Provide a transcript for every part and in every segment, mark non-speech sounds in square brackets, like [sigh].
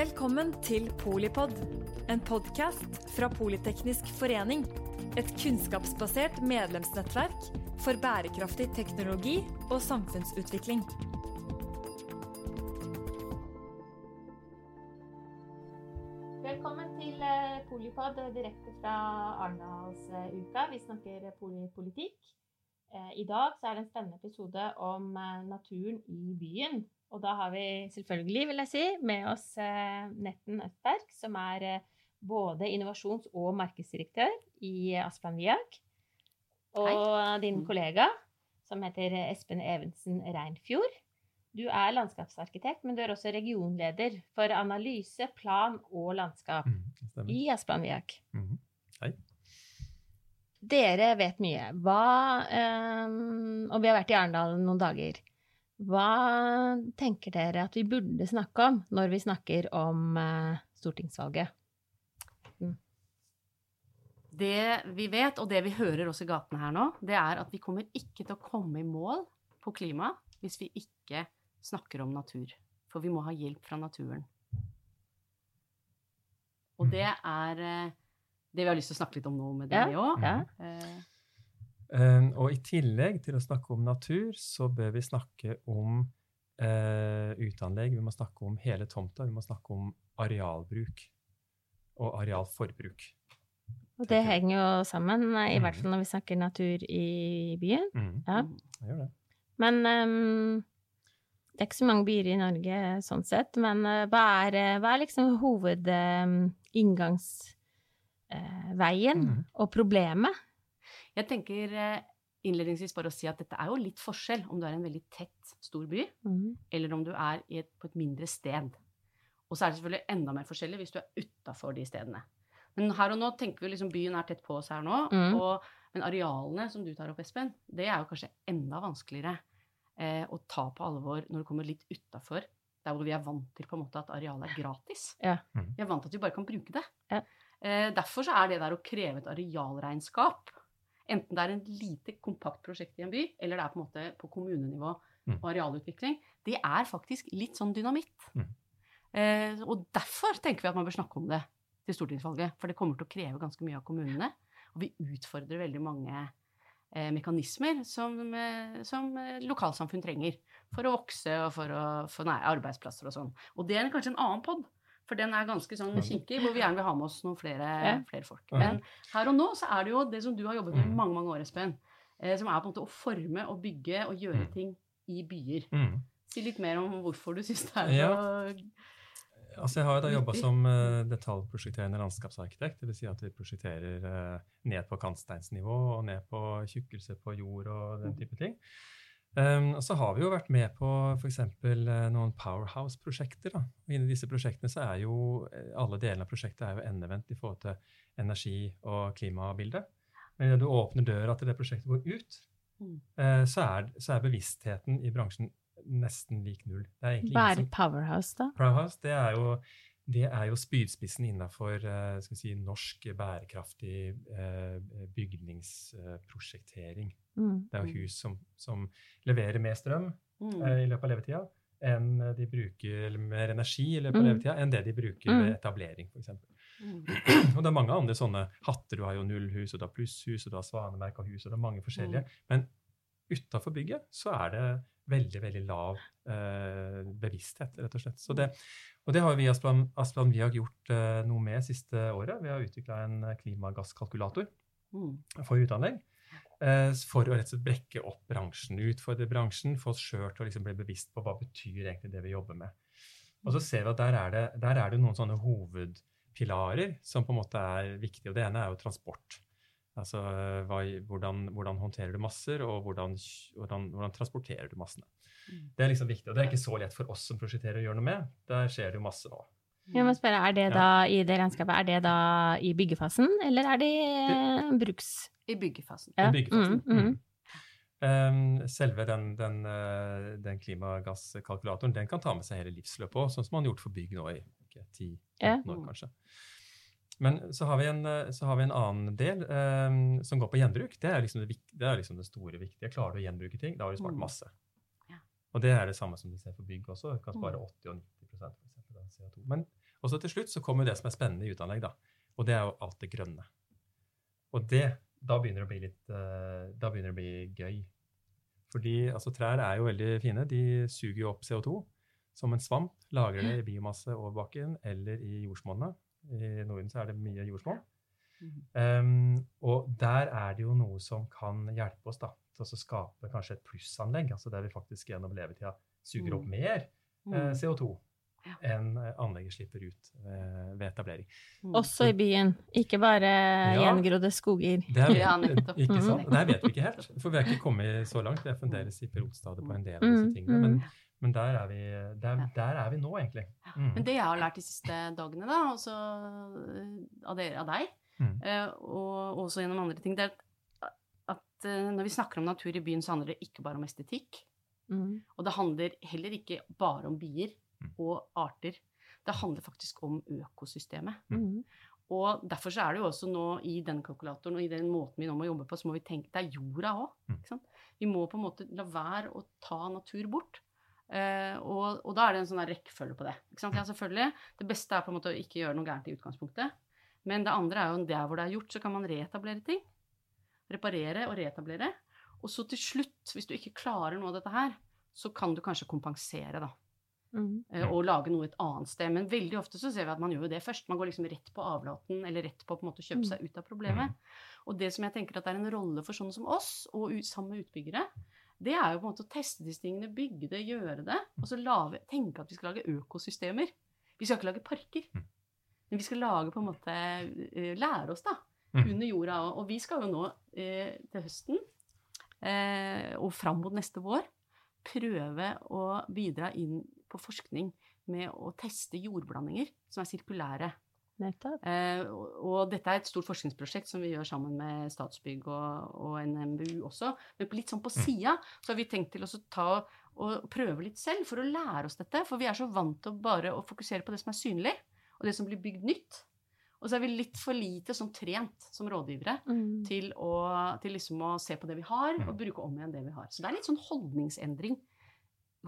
Velkommen til Polipod, en podkast fra Politeknisk forening. Et kunnskapsbasert medlemsnettverk for bærekraftig teknologi og samfunnsutvikling. Velkommen til eh, Polipod eh, direkte fra Arendalsuka. Vi snakker polipolitikk. Eh, I dag er det en spennende episode om naturen i byen. Og da har vi selvfølgelig, vil jeg si, med oss Netten Østberg, som er både innovasjons- og markedsdirektør i Asplan Viak. Og Hei. din kollega, som heter Espen Evensen Reinfjord. Du er landskapsarkitekt, men du er også regionleder for analyse, plan og landskap mm, i Asplan Viak. Mm. Hei. Dere vet mye. Hva um, Og vi har vært i Arendal noen dager. Hva tenker dere at vi burde snakke om når vi snakker om uh, stortingsvalget? Mm. Det vi vet, og det vi hører også i gatene her nå, det er at vi kommer ikke til å komme i mål på klima hvis vi ikke snakker om natur. For vi må ha hjelp fra naturen. Og det er eh, det vi har lyst til å snakke litt om nå med deg òg. Ja, ja. Uh, og i tillegg til å snakke om natur, så bør vi snakke om eh, uteanlegg. Vi må snakke om hele tomta. Vi må snakke om arealbruk og arealforbruk. Og det henger jo sammen, i hvert fall når vi snakker natur i byen. Mm. Ja. Jeg gjør det. Men um, det er ikke så mange byer i Norge sånn sett, men uh, hva, er, uh, hva er, liksom hovedinngangsveien uh, mm. og problemet? Jeg tenker innledningsvis bare å si at dette er jo litt forskjell om du er i en veldig tett, stor by, mm. eller om du er et, på et mindre sted. Og så er det selvfølgelig enda mer forskjellig hvis du er utafor de stedene. Men her og nå tenker vi liksom byen er tett på oss her nå. Mm. Og, men arealene som du tar opp, Espen, det er jo kanskje enda vanskeligere eh, å ta på alvor når du kommer litt utafor der hvor vi er vant til på en måte at arealet er gratis. Ja. Mm. Vi er vant til at vi bare kan bruke det. Ja. Eh, derfor så er det der å kreve et arealregnskap, enten det er en lite kompakt prosjekt i en by, eller det er på en måte på kommunenivå mm. og arealutvikling, det er faktisk litt sånn dynamitt. Mm. Eh, og derfor tenker vi at man bør snakke om det til stortingsvalget. For det kommer til å kreve ganske mye av kommunene. Og vi utfordrer veldig mange eh, mekanismer som, eh, som, lokalsamfunn trenger for å vokse og for å få arbeidsplasser og sånn. Og det er kanskje en annen pod. For den er ganske sånn kinkig, hvor vi gjerne vil ha med oss noen flere, ja. flere, folk. Men her og nå så er det jo det som du har jobbet med i mange mange år, Espen. Eh, som er på en måte å forme og bygge og gjøre mm. ting i byer. Mm. Si litt mer om hvorfor du syns det er så ja. Altså jeg har da jobba som uh, detaljprosjekterende landskapsarkitekt. Dvs. Si at vi prosjekterer uh, ned på kantsteinsnivå og ned på tjukkelse på jord og den type ting. Um, og så har vi jo vært med på f.eks. Uh, noen Powerhouse-prosjekter. Inni disse prosjektene så er jo alle delene av prosjektet er jo endevendt i forhold til energi- og klimabildet. Men når du åpner døra til det prosjektet går ut, mm. uh, så, er, så er bevisstheten i bransjen nesten lik null. Hva er Powerhouse, da? Powerhouse, det er jo, det er jo spydspissen innafor uh, si, norsk bærekraftig uh, bygningsprosjektering. Mm. Det er jo hus som, som leverer mer strøm mm. uh, i løpet av levetida enn de bruker, mer energi i løpet av mm. levetida enn det de bruker ved mm. etablering, f.eks. Mm. [clears throat] Og det er mange andre sånne hatter. Du har jo nullhus, og du har plusshus, og du har svanemerka hus, og det er mange forskjellige. Mm. Men utafor bygget så er det veldig veldig lav eh, bevissthet, rett og slett. Det, og det har vi i Asplan, Asplan Viag gjort eh, noe med siste året. Vi har utvikla en klimagasskalkulator mm. for uteanlegg. Eh, for å rett og slett brekke opp bransjen, utfordre bransjen, få oss sjøl til å liksom bli bevisst på hva betyr egentlig det vi jobber med. Og så ser vi at der er det, der er det noen sånne hovedpilarer som på en måte er viktige. og Det ene er jo transport. Altså hva, hvordan, hvordan, håndterer du masser, og hvordan, hvordan, hvordan transporterer du massene. Mm. Det er liksom viktig, og det er ikke så lett for oss som prosjekterer å gjøre noe med. Der skjer det jo masse nå. Jeg må spørre, Er det da i det regnskapet, er det da i byggefasen, eller er det i bruks... I byggefasen. Ja. I byggefasen. Mm, mm. Um, selve den, den, uh, den, klimagasskalkulatoren den kan ta med seg hele livsløpet òg, sånn som man har gjort for bygg nå i 10-15 ja. år, kanskje. Men så har vi en, eh, har vi en annen del um, som går på gjenbruk. Det er, liksom det, det er, liksom det, store, viktige. Klarer du å gjenbruke ting, da har du spart mm. masse. Ja. Og det er det samme som du ser for bygg også. Du kan spare 80 mm. og 90 for eksempel, av CO2. Men også til slutt så kommer det som er spennende i uteanlegg, da. Og det er jo alt det grønne. Og det, da begynner det å bli litt uh, Da begynner det å bli gøy. Fordi altså, trær er jo veldig fine. De suger jo opp CO2 som en svamp. Lagrer det i biomasse over bakken eller i jordsmonnet. I Norden så er det mye jordsmonn. Um, og der er det jo noe som kan hjelpe oss da, til å skape kanskje et plussanlegg, altså der vi faktisk gjennom levetida suger opp mm. mer eh, CO2 ja. enn eh, anlegget slipper ut ved, ved etablering. Mm. Også i byen, ikke bare ja, gjengrodde skoger. Det er, [laughs] ja, ikke sant? Det vet vi ikke helt, for vi er ikke kommet så langt. Det er fremdeles i pilotstadiet på en del av disse mm, tingene. Men, men der, er vi, der, der, er vi nå, egentlig. Mm. Men det jeg har lært de siste dagene, da, også av, dere, av deg, mm. uh, og også gjennom andre ting, det er at uh, når vi snakker om natur i byen, så handler det ikke bare om estetikk. Mm. Og det handler heller ikke bare om bier og arter. Det handler faktisk om økosystemet. Mm. Og derfor så er det jo også nå i den kalkulatoren og i den måten vi nå må jobbe på, så må vi tenke Det er jorda òg. Mm. Vi må på en måte la være å ta natur bort. Uh, og, og, da er det en sånn rekkefølge på det. Ja, selvfølgelig. Det beste er på en måte å ikke gjøre noe gærent i utgangspunktet. Men det andre er jo der hvor det er gjort, så kan man reetablere ting. Reparere og reetablere. Og så til slutt, hvis du ikke klarer noe av dette her, så kan du kanskje kompensere, da. Mm. Uh, og lage noe et annet sted. Men veldig ofte så ser vi at man gjør jo det først. Man går liksom rett på avlaten, eller rett på, på en måte, å kjøpe mm. seg ut av problemet. Og det som jeg tenker at er en rolle for sånne som oss, og sammen med utbyggere, det er jo på en måte å teste disse tingene, bygge det, gjøre det. Og så lave, tenke at vi skal lage økosystemer. Vi skal ikke lage parker. Men vi skal lage på en måte eh, Lære oss, da. Under jorda. Og vi skal jo nå eh, til høsten og fram mot neste vår prøve å bidra inn på forskning med å teste jordblandinger som er sirkulære. Eh, og, og, dette er et stort forskningsprosjekt som vi gjør sammen med Statsbygg og, og NMBU også. Men litt sånn på mm. sida så har vi tenkt til å ta og prøve litt selv for å lære oss dette. For vi er så vant til å bare å fokusere på det som er synlig, og det som blir bygd nytt. Og så er vi litt for lite sånn trent som rådgivere mm. til, å, til liksom å se på det vi har, og mm. bruke om igjen det vi har. Så det er litt sånn holdningsendring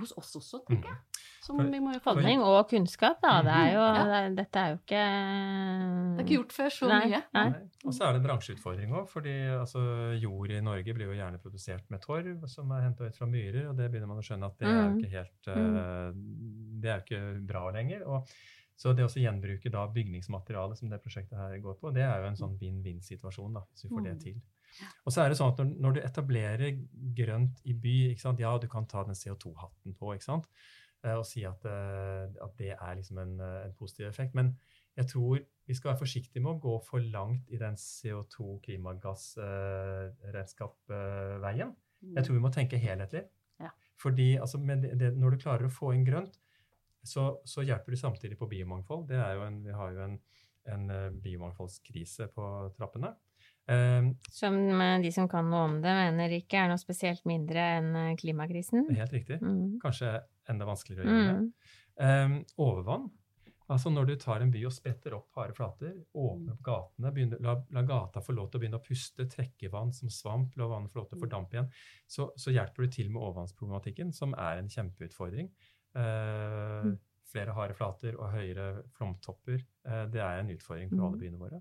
hos oss også, tenker jeg. Som vi må jo Holdning og kunnskap, da. Det er jo, ja. det, dette er jo ikke Det er ikke gjort før så nei, mye. Nei. Og så er det en bransjeutfordring òg, fordi altså, jord i Norge blir jo gjerne produsert med torv som er henta ut fra myrer, og det begynner man å skjønne at det er jo mm. ikke helt uh, Det er jo ikke bra lenger. og så det å gjenbruke da bygningsmateriale som det prosjektet her går på, det er jo en sånn vinn-vinn-situasjon, da, hvis vi får det mm. til. Og så er det sånn at når, når du etablerer grønt i by, ja, du kan ta den CO2-hatten på ikke sant? Eh, og si at, eh, at det er liksom en, eh, en, positiv effekt. Men jeg tror vi skal være forsiktige med å gå for langt i den CO2-klimagassregnskapveien. Mm. Jeg tror vi må tenke helhetlig. Ja. Fordi altså, det, det, når du klarer å få inn grønt, så, så, hjelper du samtidig på biomangfold. En, vi har jo en, en biomangfoldskrise på trappene. Um, som de som kan noe om det, mener ikke er noe spesielt mindre enn klimakrisen? Helt riktig. Mm. Kanskje enda vanskeligere å gjøre. Mm. Um, overvann. Altså Når du tar en by og spretter opp harde flater, åpner opp gatene, begynner, la, la, gata få lov til å begynne å puste, trekke vann som svamp, la vannet få lov til å fordampe igjen, så, så, hjelper du til med overvannsproblematikken, som er en kjempeutfordring. Uh, mm. Flere harde flater og høyere flomtopper. Uh, det er en utfordring for alle mm. byene våre.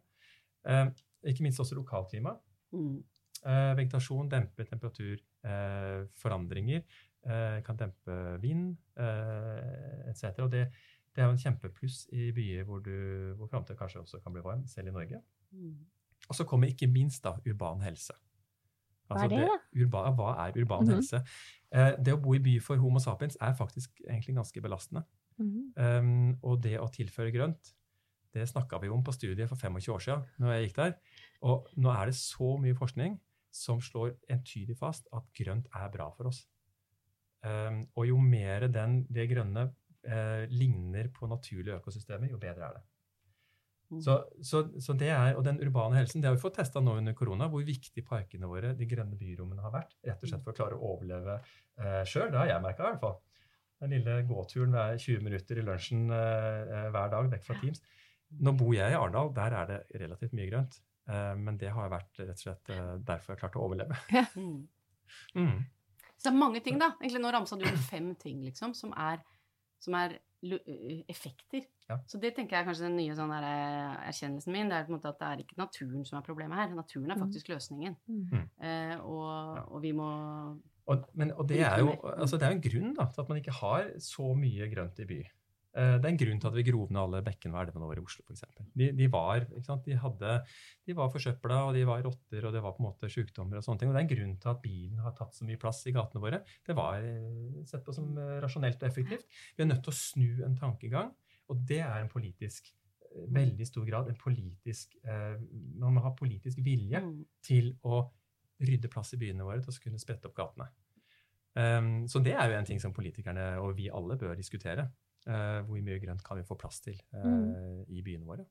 Uh, ikke minst også lokalklima. Mm. Vegetasjon demper temperaturforandringer, eh, kan dempe vind eh, etc. Og det, det, er jo en kjempepluss i byer hvor, du, hvor framtida kanskje også kan bli varm, selv i Norge. Mm. Og så kommer ikke minst da urban helse. Altså hva er det, da? Urban, hva er urban mm helse? Eh, det å bo i by for Homo sapiens er faktisk egentlig ganske belastende. Mm um, og det å tilføre grønt det snakka vi om på studiet for 25 år siden. når jeg gikk der. Og nå er det så mye forskning som slår entydig fast at grønt er bra for oss. Um, og jo mer den, det grønne uh, ligner på naturlige økosystemer, jo bedre er det. Mm. Så, så, så, det er, Og den urbane helsen det har vi fått testa nå under korona, hvor viktig parkene våre, de grønne byrommene, har vært. Rett og slett for å klare å overleve eh, sjøl. Det har jeg merka, i hvert fall. Den lille gåturen hver 20 minutter i lunsjen eh, hver dag vekk fra Teams. Nå bor jeg i Arendal, der er det relativt mye grønt. Eh, men det har vært rett og slett eh, derfor jeg har klart å overleve. Mm. Mm. Så det er mange ting, da. Egentlig Nå ramsa du fem ting liksom, som er som er effekter. Ja. Så det tenker jeg er kanskje den nye sånn der, erkjennelsen min. Det er på en måte at det er ikke naturen som er problemet her. Naturen er mm. faktisk løsningen. Mm. Eh, og, og, vi må og, men, og det, er jo, altså det er en grunn da, til at man ikke har så mye grønt i by. Eh, det er en grunn til at vi grov ned alle bekkene og elvene våre i Oslo, f.eks. De, de, var, de, hadde, de var forsøpla, og de var rotter, og det var på en måte sykdommer og sånne ting. Og det er en grunn til at bilen har tatt så mye plass i gatene våre. Det var eh, sett på som eh, rasjonelt og effektivt. Vi er nødt til å snu en tankegang, og det er en politisk veldig stor grad en politisk Man må ha politisk vilje mm. til å rydde plass i byene våre til å kunne sprette opp gatene. Um, så det er jo en ting som politikerne og vi alle bør diskutere. Uh, hvor mye grønt kan vi få plass til uh, mm. i byene våre?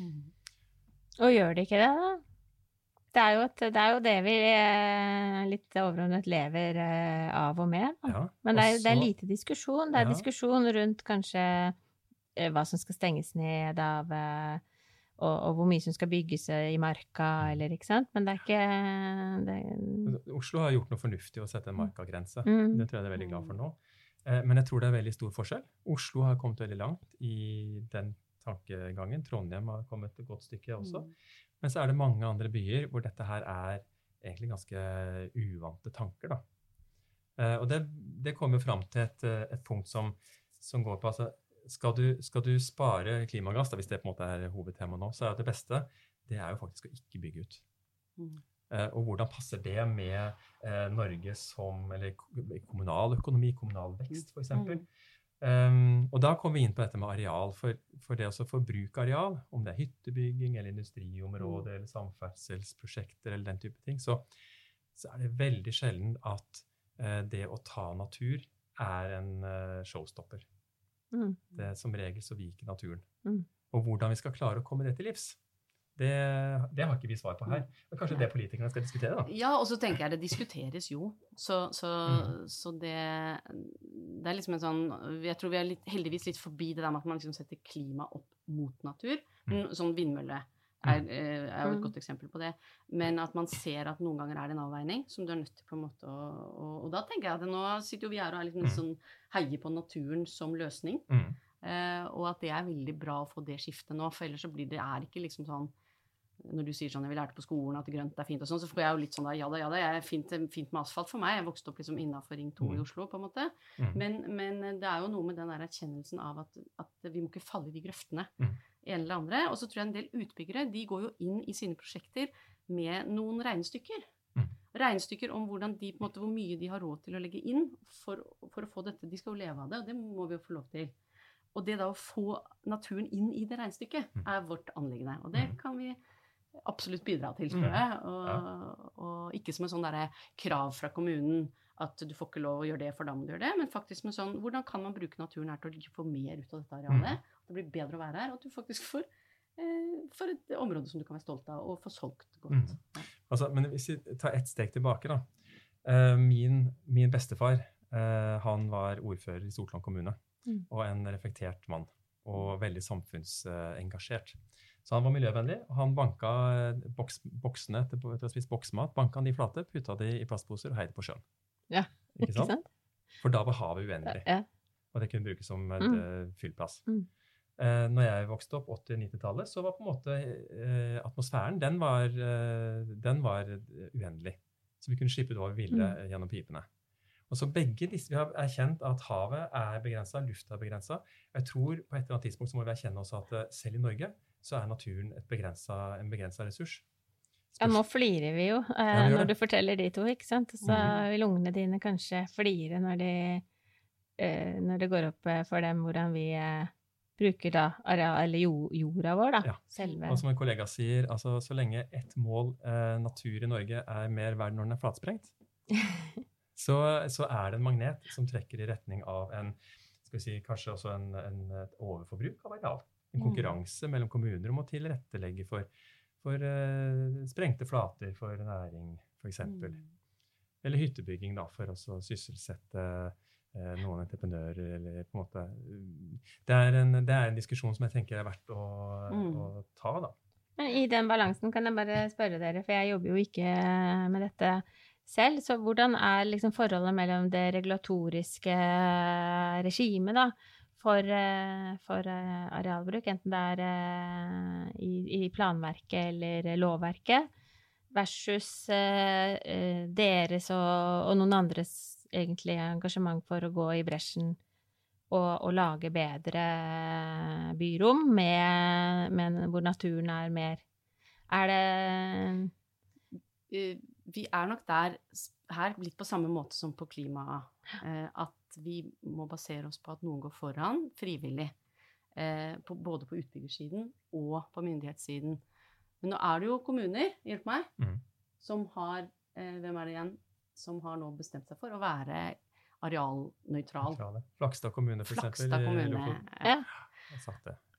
Mm. Og gjør det ikke det, da? Det er, et, det er jo det, vi eh, litt overordnet lever av og med. Ja, Men det er, det er, lite diskusjon. Det er ja. diskusjon rundt kanskje hva som skal stenges ned av og, og, hvor mye som skal bygges i marka, eller ikke sant. Men det er ikke det... Oslo har gjort noe fornuftig å sette en markagrense. Mm. Det tror jeg de er veldig glad for nå. Eh, men jeg tror det er veldig stor forskjell. Oslo har kommet veldig langt i den tankegangen. Trondheim har kommet et godt stykke også. Mm. Men så er det mange andre byer hvor dette her er egentlig ganske uvante tanker. da. Eh, og det, det kommer fram til et, et punkt som, som går på altså, skal du, skal du spare klimagass, da, hvis det på en måte er hovedtemaet nå, så er det beste det er jo faktisk å ikke bygge ut. Mm. Uh, og hvordan passer det med uh, Norge som eller kommunal økonomi, kommunal vekst f.eks.? Mm. Um, og da kommer vi inn på dette med areal. For, for det å forbruke areal, om det er hyttebygging eller industriområde mm. eller samferdselsprosjekter eller den type ting, så, så er det veldig sjelden at uh, det å ta natur er en showstopper. Mm. Det, som regel så viker naturen. Mm. Og hvordan vi skal klare å komme det til livs, det, det, har ikke vi svar på her. Det er kanskje det politikerne skal diskutere? da? Ja, og så tenker jeg det diskuteres jo. Så, så, mm. så det, det, er liksom en sånn Jeg tror vi er litt, heldigvis litt forbi det der med at man liksom setter klima opp mot natur. Mm. Sånn vindmølle er, mm. eh, er, jo et mm. godt eksempel på det. Men at man ser at noen ganger er det en avveining som du er nødt til på en måte å Og, og da tenker jeg at nå sitter jo vi her og er litt mm. sånn heier på naturen som løsning. Mm. Eh, og at det er veldig bra å få det skiftet nå, for ellers så blir det er ikke liksom sånn når du sier sånn 'jeg lærte på skolen at grønt er fint', og sånn, så får jeg jo litt sånn da, ja da, ja da, jeg er fint, fint, med asfalt for meg. Jeg vokste opp liksom innafor Ring 2 mm. i Oslo, på en måte. Mm. Men, men, det er jo noe med den der erkjennelsen av at, at vi må ikke falle i de grøftene. Mm en eller andre. Og så tror jeg en del utbyggere de går jo inn i sine prosjekter med noen regnestykker. Mm. Regnestykker om de, måte, hvor mye de har råd til å legge inn for, for, å få dette. De skal jo leve av det, og det må vi jo få lov til. Og det da å få naturen inn i det regnestykket mm. er vårt anliggende. Og det mm. kan vi absolutt bidra til, tror mm. jeg. Og, og ikke som en sånn derre krav fra kommunen at du får ikke lov å gjøre det, for da må du gjøre det. Men faktisk med sånn Hvordan kan man bruke naturen her til å få mer ut av dette arealet? Mm det blir bedre å være her, og at du faktisk får, eh, får et område som du kan være stolt av, og få solgt godt. Mm. Altså, men hvis vi tar ett steg tilbake, da. Eh, min, min, bestefar eh, han var ordfører i Stortland kommune, mm. og en reflektert mann. Og veldig samfunnsengasjert. Så han var miljøvennlig. og Han banka eh, boks, boksene etter, etter å ha spist boksmat, banka de flate, putta de i plastposer og heide på sjøen. Ja, ikke sant? For da var havet uendelig. Ja. Og det kunne brukes som et mm. Eh, fyllplass. Mm. Eh, når jeg vokste opp, 80-90-tallet, så var på en måte eh, atmosfæren den var, eh, den var, uendelig. Så vi kunne slippe det vi ville mm. gjennom pipene. Og så begge disse, Vi har erkjent at havet er begrensa, lufta er begrensa. Jeg tror på et eller annet tidspunkt så må vi erkjenne også at selv i Norge så er naturen begrenset, en begrensa ressurs. Spørs. Ja, nå flirer vi jo eh, ja, vi når du forteller de to, ikke sant. Så mm. vil ungene dine kanskje flire når, de, eh, når det går opp for dem hvordan vi eh, bruker da eller jorda vår, da. Ja. Selve. Og som en kollega sier, altså så lenge ett mål eh, natur i Norge er mer verd når den er flatsprengt, [laughs] så, så, er det en magnet som trekker i retning av en si, kanskje også en, en, et overforbruk av areal. En mm. konkurranse mm. mellom kommuner om å tilrettelegge for, for uh, sprengte flater for næring, f.eks. Mm. Eller hyttebygging da, for å sysselsette uh, noen entreprenører eller på en måte det er en, det er en diskusjon som jeg tenker er verdt å, mm. å, ta, da. Men I den balansen kan jeg bare spørre dere, for jeg jobber jo ikke med dette selv. Så hvordan er liksom forholdet mellom det regulatoriske regimet da, for, eh, for eh, arealbruk, enten det er eh, i, i planverket eller lovverket, versus deres og, og, noen andres egentlig engasjement for å gå i bresjen og, og lage bedre byrom med, med, hvor naturen er mer Er det Vi er nok der her litt på samme måte som på klima, at vi må basere oss på at noen går foran frivillig. Eh, på, både på utbyggersiden og på myndighetssiden. Men nå er det jo kommuner, hjelp meg, mm. som har eh, Hvem er det igjen? Som har nå bestemt seg for å være arealnøytral. Flakstad kommune, for Flakstad. Kommune, ja.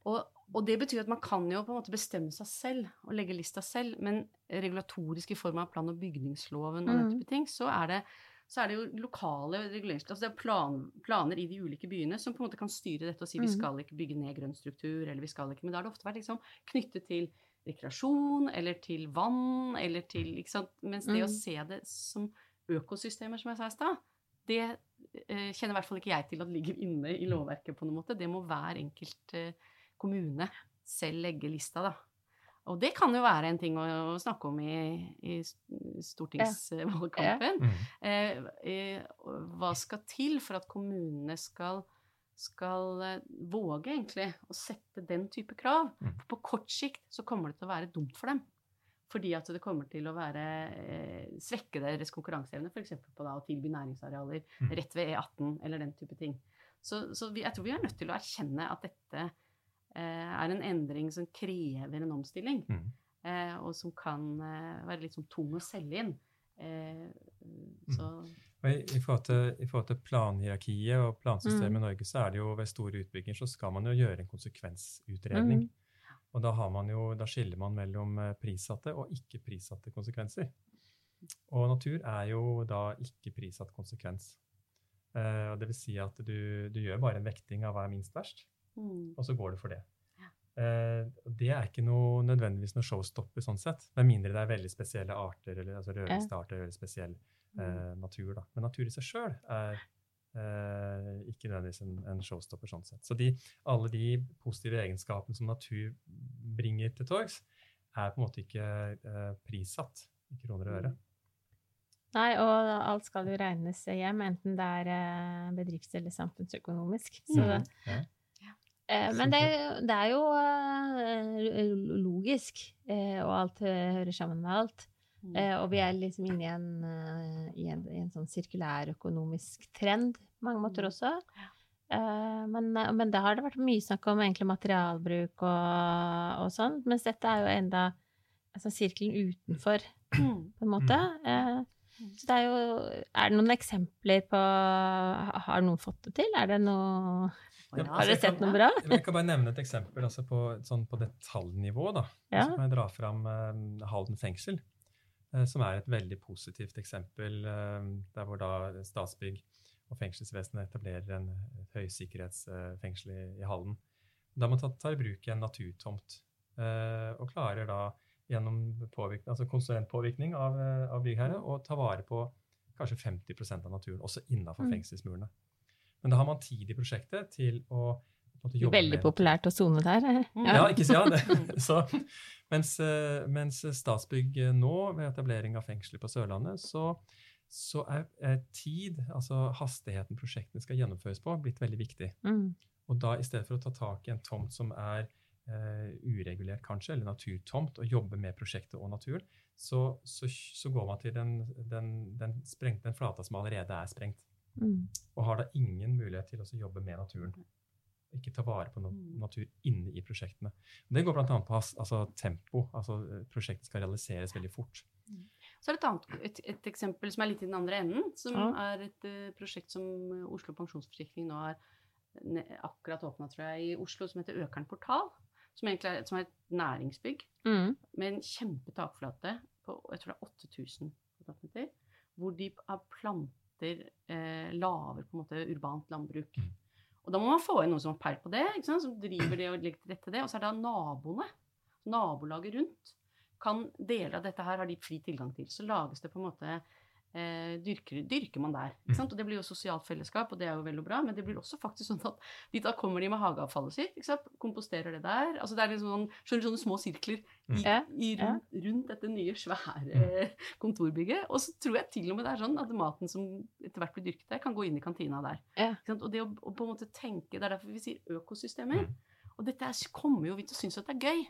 Og, og, det betyr at man kan jo på en måte bestemme seg selv og legge lista selv, men regulatorisk i form av plan- og bygningsloven og mm. den type ting, så er det så er det jo lokale reguleringsplaner. Altså det er plan, planer i de ulike byene som på en måte kan styre dette og si mm. vi skal ikke bygge ned grønn struktur, eller vi skal ikke Men da har det ofte vært liksom knyttet til rekreasjon eller til vann eller til ikke sant? Mens det mm. å se det som økosystemer, som jeg sa i stad, det eh, kjenner i hvert fall ikke jeg til at ligger inne i lovverket på noen måte. Det må hver enkelt eh, kommune selv legge lista, da. Og det kan jo være en ting å, snakke om i, i stortingsvalgkampen. Ja. Mm. Eh, hva skal til for at kommunene skal, skal eh, våge egentlig å sette den type krav? Mm. På kort sikt så kommer det til å være dumt for dem. Fordi at det kommer til å være, eh, svekke deres konkurranseevne, f.eks. på da, å tilby næringsarealer mm. rett ved E18 eller den type ting. Så, så vi, jeg tror vi er nødt til å erkjenne at dette er en endring som krever en omstilling, mm. Eh, og som kan eh, være litt sånn tung å selge inn. Så I, i, forhold til, I, forhold til, planhierarkiet og plansystemet mm. i Norge, så er det jo ved store utbygginger så skal man jo gjøre en konsekvensutredning. Mm. Og da, jo, da, skiller man mellom prissatte og ikke prissatte konsekvenser. Og natur er jo da ikke prissatt konsekvens. Eh, det vil si at du, du, gjør bare en vekting av hva er minst verst. Mm. Og så går du for det. Ja. Eh, det er ikke noe, nødvendigvis noe showstopper sånn sett, med mindre det er veldig spesielle arter, eller altså rødlistearter eller spesiell mm. eh, natur. Da. Men natur i seg sjøl er eh, ikke nødvendigvis en, en, showstopper sånn sett. Så de, alle de positive egenskapene som natur bringer til torgs, er på en måte ikke eh, prissatt i kroner og øre. Mm. Nei, og alt skal jo regnes hjem, enten det er eh, bedrifts- eller samfunnsøkonomisk. Så mm. ja. Eh, men det, det, er jo eh, logisk, eh, og alt hører sammen med alt. Mm. og vi er liksom inne i en, i en, i en sånn sirkulærøkonomisk trend på mange måter mm. også. men, men da har det vært mye snakk om egentlig materialbruk og, og sånn, mens dette er jo enda altså sirkelen utenfor, på en måte. så det er jo Er det noen eksempler på Har noen fått det til? Er det noe ja, har dere sett noe bra? jeg kan bare nevne et eksempel altså på, sånn på, detaljnivå. da. Ja. Så kan jeg dra fram uh, Halden fengsel, uh, som er et veldig positivt eksempel. Uh, der hvor da Statsbygg og fengselsvesenet etablerer en, høysikkerhetsfengsel i, i Halden. Da man tar, tar i bruk en naturtomt, og klarer da gjennom altså konsulentpåvirkning av, av byggherre å ta vare på kanskje 50% av naturen, også innafor mm. Men da har man tid i prosjektet til å måte, jobbe Veldig med populært å sone der. Ja, ja ikke sant? Ja, [laughs] [laughs] så, mens, eh, mens, Statsbygg nå, ved etablering av fengselet på Sørlandet, så, så er, er, tid, altså hastigheten prosjektene skal gjennomføres på, blitt veldig viktig. Mm. Og da i stedet for å ta tak i en tomt som er uh, uregulert, kanskje, eller naturtomt, og jobbe med prosjektet og naturen, så, så, så går man til den, den, den, sprengte, den flata som allerede er sprengt. Mm. Og har da ingen mulighet til å jobbe med naturen. Ikke ta vare på mm. natur inne i prosjektene. Det går bl.a. på altså, tempo. altså Prosjektet skal realiseres veldig fort. Mm. Så er det et, annet, et, et, eksempel som er litt i den andre enden, som ja. er et uh, prosjekt som Oslo Pensjonsforsikring nå har akkurat åpna, tror jeg, i Oslo, som heter Økern portal. Som egentlig er, som er et næringsbygg mm. med en kjempetakflate på jeg tror det er 8000 kvadratmeter, hvor de har plantet etter eh, laver på en måte urbant landbruk. Og da må man få inn noen som har peil på det, som driver det og legger til rette det. Og så er det naboene, nabolaget rundt, kan deler av dette her har de fri tilgang til. Så lages det på en måte eh, dyrker, dyrker, man der. Ikke mm. sant? Og det blir jo sosialt fellesskap, og det er jo vel og bra, men det blir også faktisk sånn at de, da kommer de med hageavfallet sitt, ikke sant? komposterer det der. Altså det er liksom sånn, skjønner, sånne små sirkler i, i, rundt, rundt, dette nye, svære mm. kontorbygget. Og så tror jeg til og med det er sånn at maten som etter hvert blir dyrket der, kan gå inn i kantina der. Ikke sant? Og det å, å, på en måte tenke, Det er derfor vi sier økosystemer. Mm. Og dette er, kommer jo vi til å synes at det er gøy.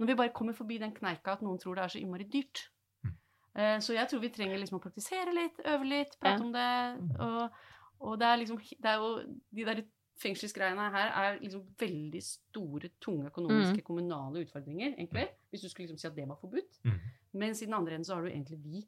Når vi bare kommer forbi den kneika at noen tror det er så innmari dyrt. Eh, så jeg tror vi trenger liksom å praktisere litt, øve litt, prate ja. om det. Og, og, det er liksom det er jo, De der fengselsgreiene her er liksom veldig store, tunge økonomiske, mm. kommunale utfordringer, egentlig. Hvis du skulle liksom si at det var forbudt. Mm. Mens i den andre enden så har du egentlig vi,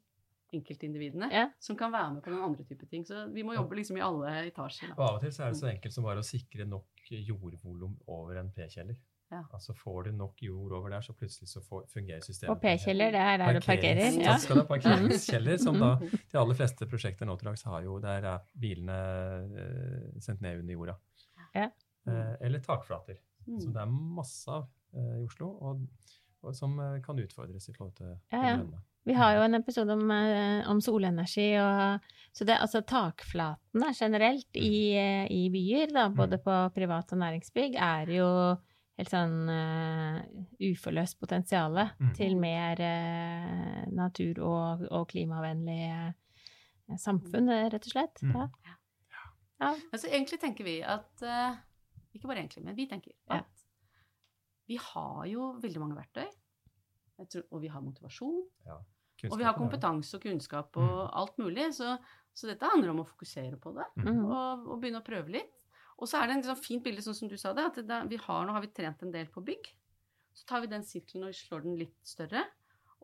enkeltindividene, ja. som kan være med på den andre type ting. Så vi må jobbe liksom i alle etasjer. Og av og til så er det så enkelt som bare å sikre nok jordvolum over en P-kjeller. Ja. Altså Får du nok jord over der, så plutselig så får, fungerer systemet. Og P-kjeller, det er der du parkerer? Ja. skal parkeringskjeller, som da de aller fleste prosjekter nå til dags har jo Der er bilene eh, sendt ned under jorda. Ja. Eh, eller takflater, mm. som det er masse av eh, i Oslo, og, og, som eh, kan utfordres i forhold til ja, ja. Vi har jo en episode om, om solenergi. Og, så det, altså takflatene generelt i, mm. i byer, da, både mm. på privat og næringsbygg, er jo helt sånn uh, uforløst potensial mm. til mer uh, natur- og, og klimavennlig uh, samfunn, rett og slett. Mm. Ja. Ja. Altså, egentlig tenker vi at Ikke bare egentlig, men vi tenker at ja. vi har jo veldig mange verktøy. Tror, og vi har motivasjon. og vi har kompetanse og kunnskap og mm. alt mulig. Så, så, dette handler om å fokusere på det mm. og, og begynne å prøve litt. Og så er det en sånn fint bilde, sånn som du sa det, at det, vi har, nå har vi trent en del på bygg. Så tar vi den sirkelen og slår den litt større,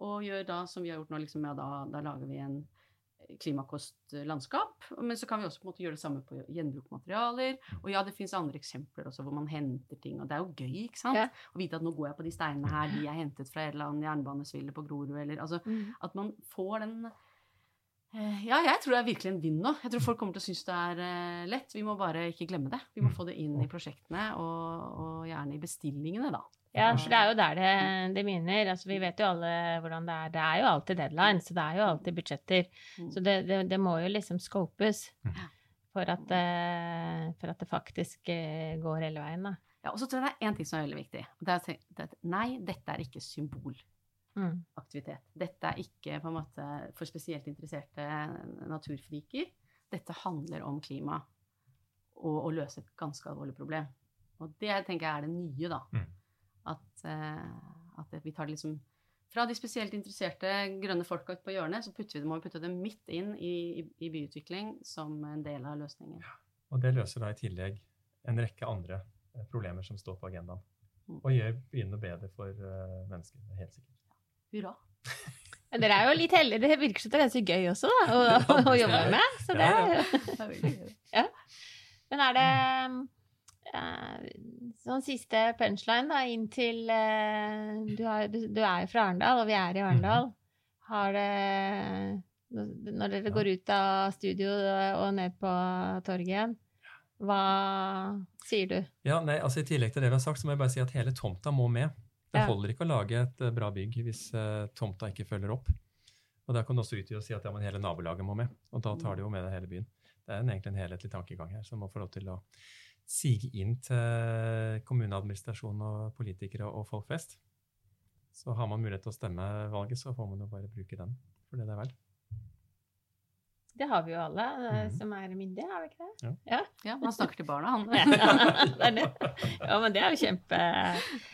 og gjør da som vi har gjort nå, liksom, ja, da, da lager vi en klimakostlandskap. Men så kan vi også på en måte gjøre det samme på gjenbrukmaterialer. Og ja, det fins andre eksempler også hvor man henter ting, og det er jo gøy, ikke sant? Ja. Å vite at nå går jeg på de steinene her, de er hentet fra et eller annet jernbanesville på Grorud, eller altså mm. At man får den Eh, ja, jeg tror det er virkelig en vinn nå. Jeg tror folk kommer til å synes det er uh, lett. Vi må bare ikke glemme det. Vi må mm. få det inn i prosjektene, og, og gjerne i bestillingene, da. Ja, for det er jo der det, det begynner. Altså, vi vet jo alle hvordan det er. Det er jo alltid deadline, så det er jo alltid budsjetter. Mm. Så det, det, det må jo liksom scopes for at, uh, for at det faktisk går hele veien, da. Ja, og så tror jeg det er én ting som er veldig viktig. Det er at nei, dette er ikke symbol mm. aktivitet. Dette er ikke på en måte for spesielt interesserte naturfriker. Dette handler om klima og å løse et ganske alvorlig problem. Og det tenker jeg er det nye, da. Mm. At, uh, at, vi tar det liksom fra de spesielt interesserte grønne folka ute på hjørnet, så vi, må vi putte det midt inn i, i, i, byutvikling som en del av løsningen. Ja. Og det løser da i tillegg en rekke andre eh, problemer som står på agendaen. Mm. Og gjør byene bedre for uh, mennesker. helt sikkert. Hurra. Dere er jo litt heldige. Det virker som det er ganske gøy også, da, å, [laughs] å jobbe med. Så det er [laughs] ja. Men er det uh, sånn siste punchline da, inn til uh, du, har, du, du, er jo fra Arendal, og vi er i Arendal. Har det Når dere går ut av studio og ned på torget igjen, hva sier du? Ja, nei, altså I tillegg til det vi har sagt, så må jeg bare si at hele tomta må med. Det holder ikke å lage et eh, bra bygg hvis uh, tomta ikke følger opp. Og Da kan du også utvide og si at ja, men hele nabolaget må med. Og da tar de jo med det hele byen. Det er en, egentlig en helhetlig tankegang her som må få lov til å sige inn til kommuneadministrasjon og politikere og folk flest. Så har man mulighet til å stemme valget, så får man jo bare bruke den for det det er verdt. Det har vi jo alle mm. som er myndige, har vi ikke det? Ja. ja. ja man snakker til barna, han. [laughs] det det. Ja, men det er jo kjempe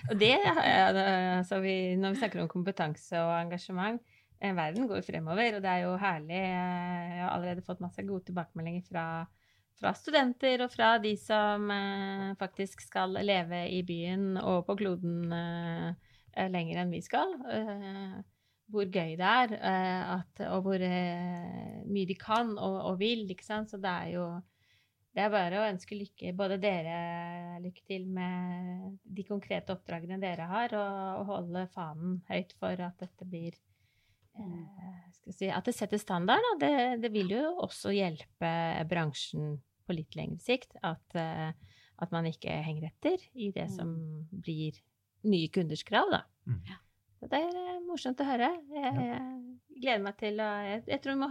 Og det altså vi, Når vi snakker om kompetanse og engasjement eh, Verden går fremover, og det er jo herlig. Eh, jeg har allerede fått masse gode tilbakemeldinger fra, fra studenter og fra de som eh, faktisk skal leve i byen og på kloden eh, lenger enn vi skal. Eh, hvor gøy det er, uh, at, og hvor uh, mye de kan og, og, vil. ikke sant? Så det er jo det er bare å ønske lykke, både dere lykke til med de konkrete oppdragene dere har, og, og holde fanen høyt for at dette blir uh, si, At det setter standard. Og det, det, vil jo også hjelpe bransjen på litt lengre sikt. At, at man ikke henger etter i det mm. som blir nye kunders krav, da. Mm. Det er morsomt å høre. Jeg, jeg gleder meg til å jeg, jeg, tror vi må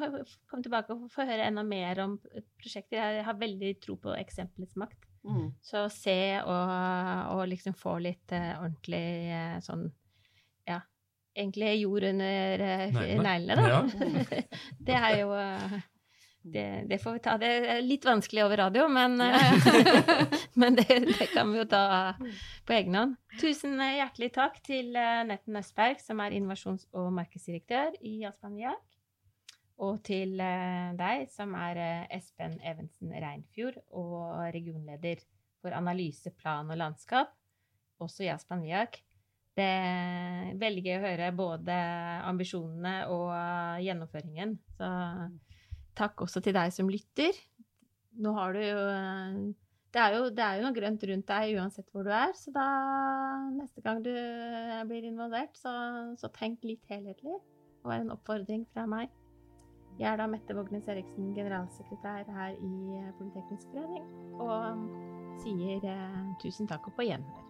komme tilbake og få høre enda mer om prosjekter. Jeg har veldig tro på eksemplets makt. Mm. Så se og, og, liksom få litt uh, ordentlig uh, sånn Ja, egentlig jord under uh, neglene, da. Ja. [laughs] det er jo det, det, får vi ta. Det er litt vanskelig over radio, men, [laughs] [laughs] men det, det, kan vi jo ta på egen hånd. Tusen hjertelig takk til eh, Netten Østberg, som er innovasjons- og markedsdirektør i Aspan Viak. Og til eh, deg, som er eh, Espen Evensen Reinfjord og regionleder for analyse, plan og landskap, også i Aspan Viak. Det er veldig gøy å høre både ambisjonene og gjennomføringen. Så takk også til deg som lytter. Nå har du jo det er, jo det er jo noe grønt rundt deg uansett hvor du er, så da neste gang du blir involvert, så, så tenk litt helhetlig. Det var en oppfordring fra meg. Jeg er da Mette Vågnes Eriksen, generalsekretær her i Politeknisk forening, og sier eh, tusen takk og på gjenhør.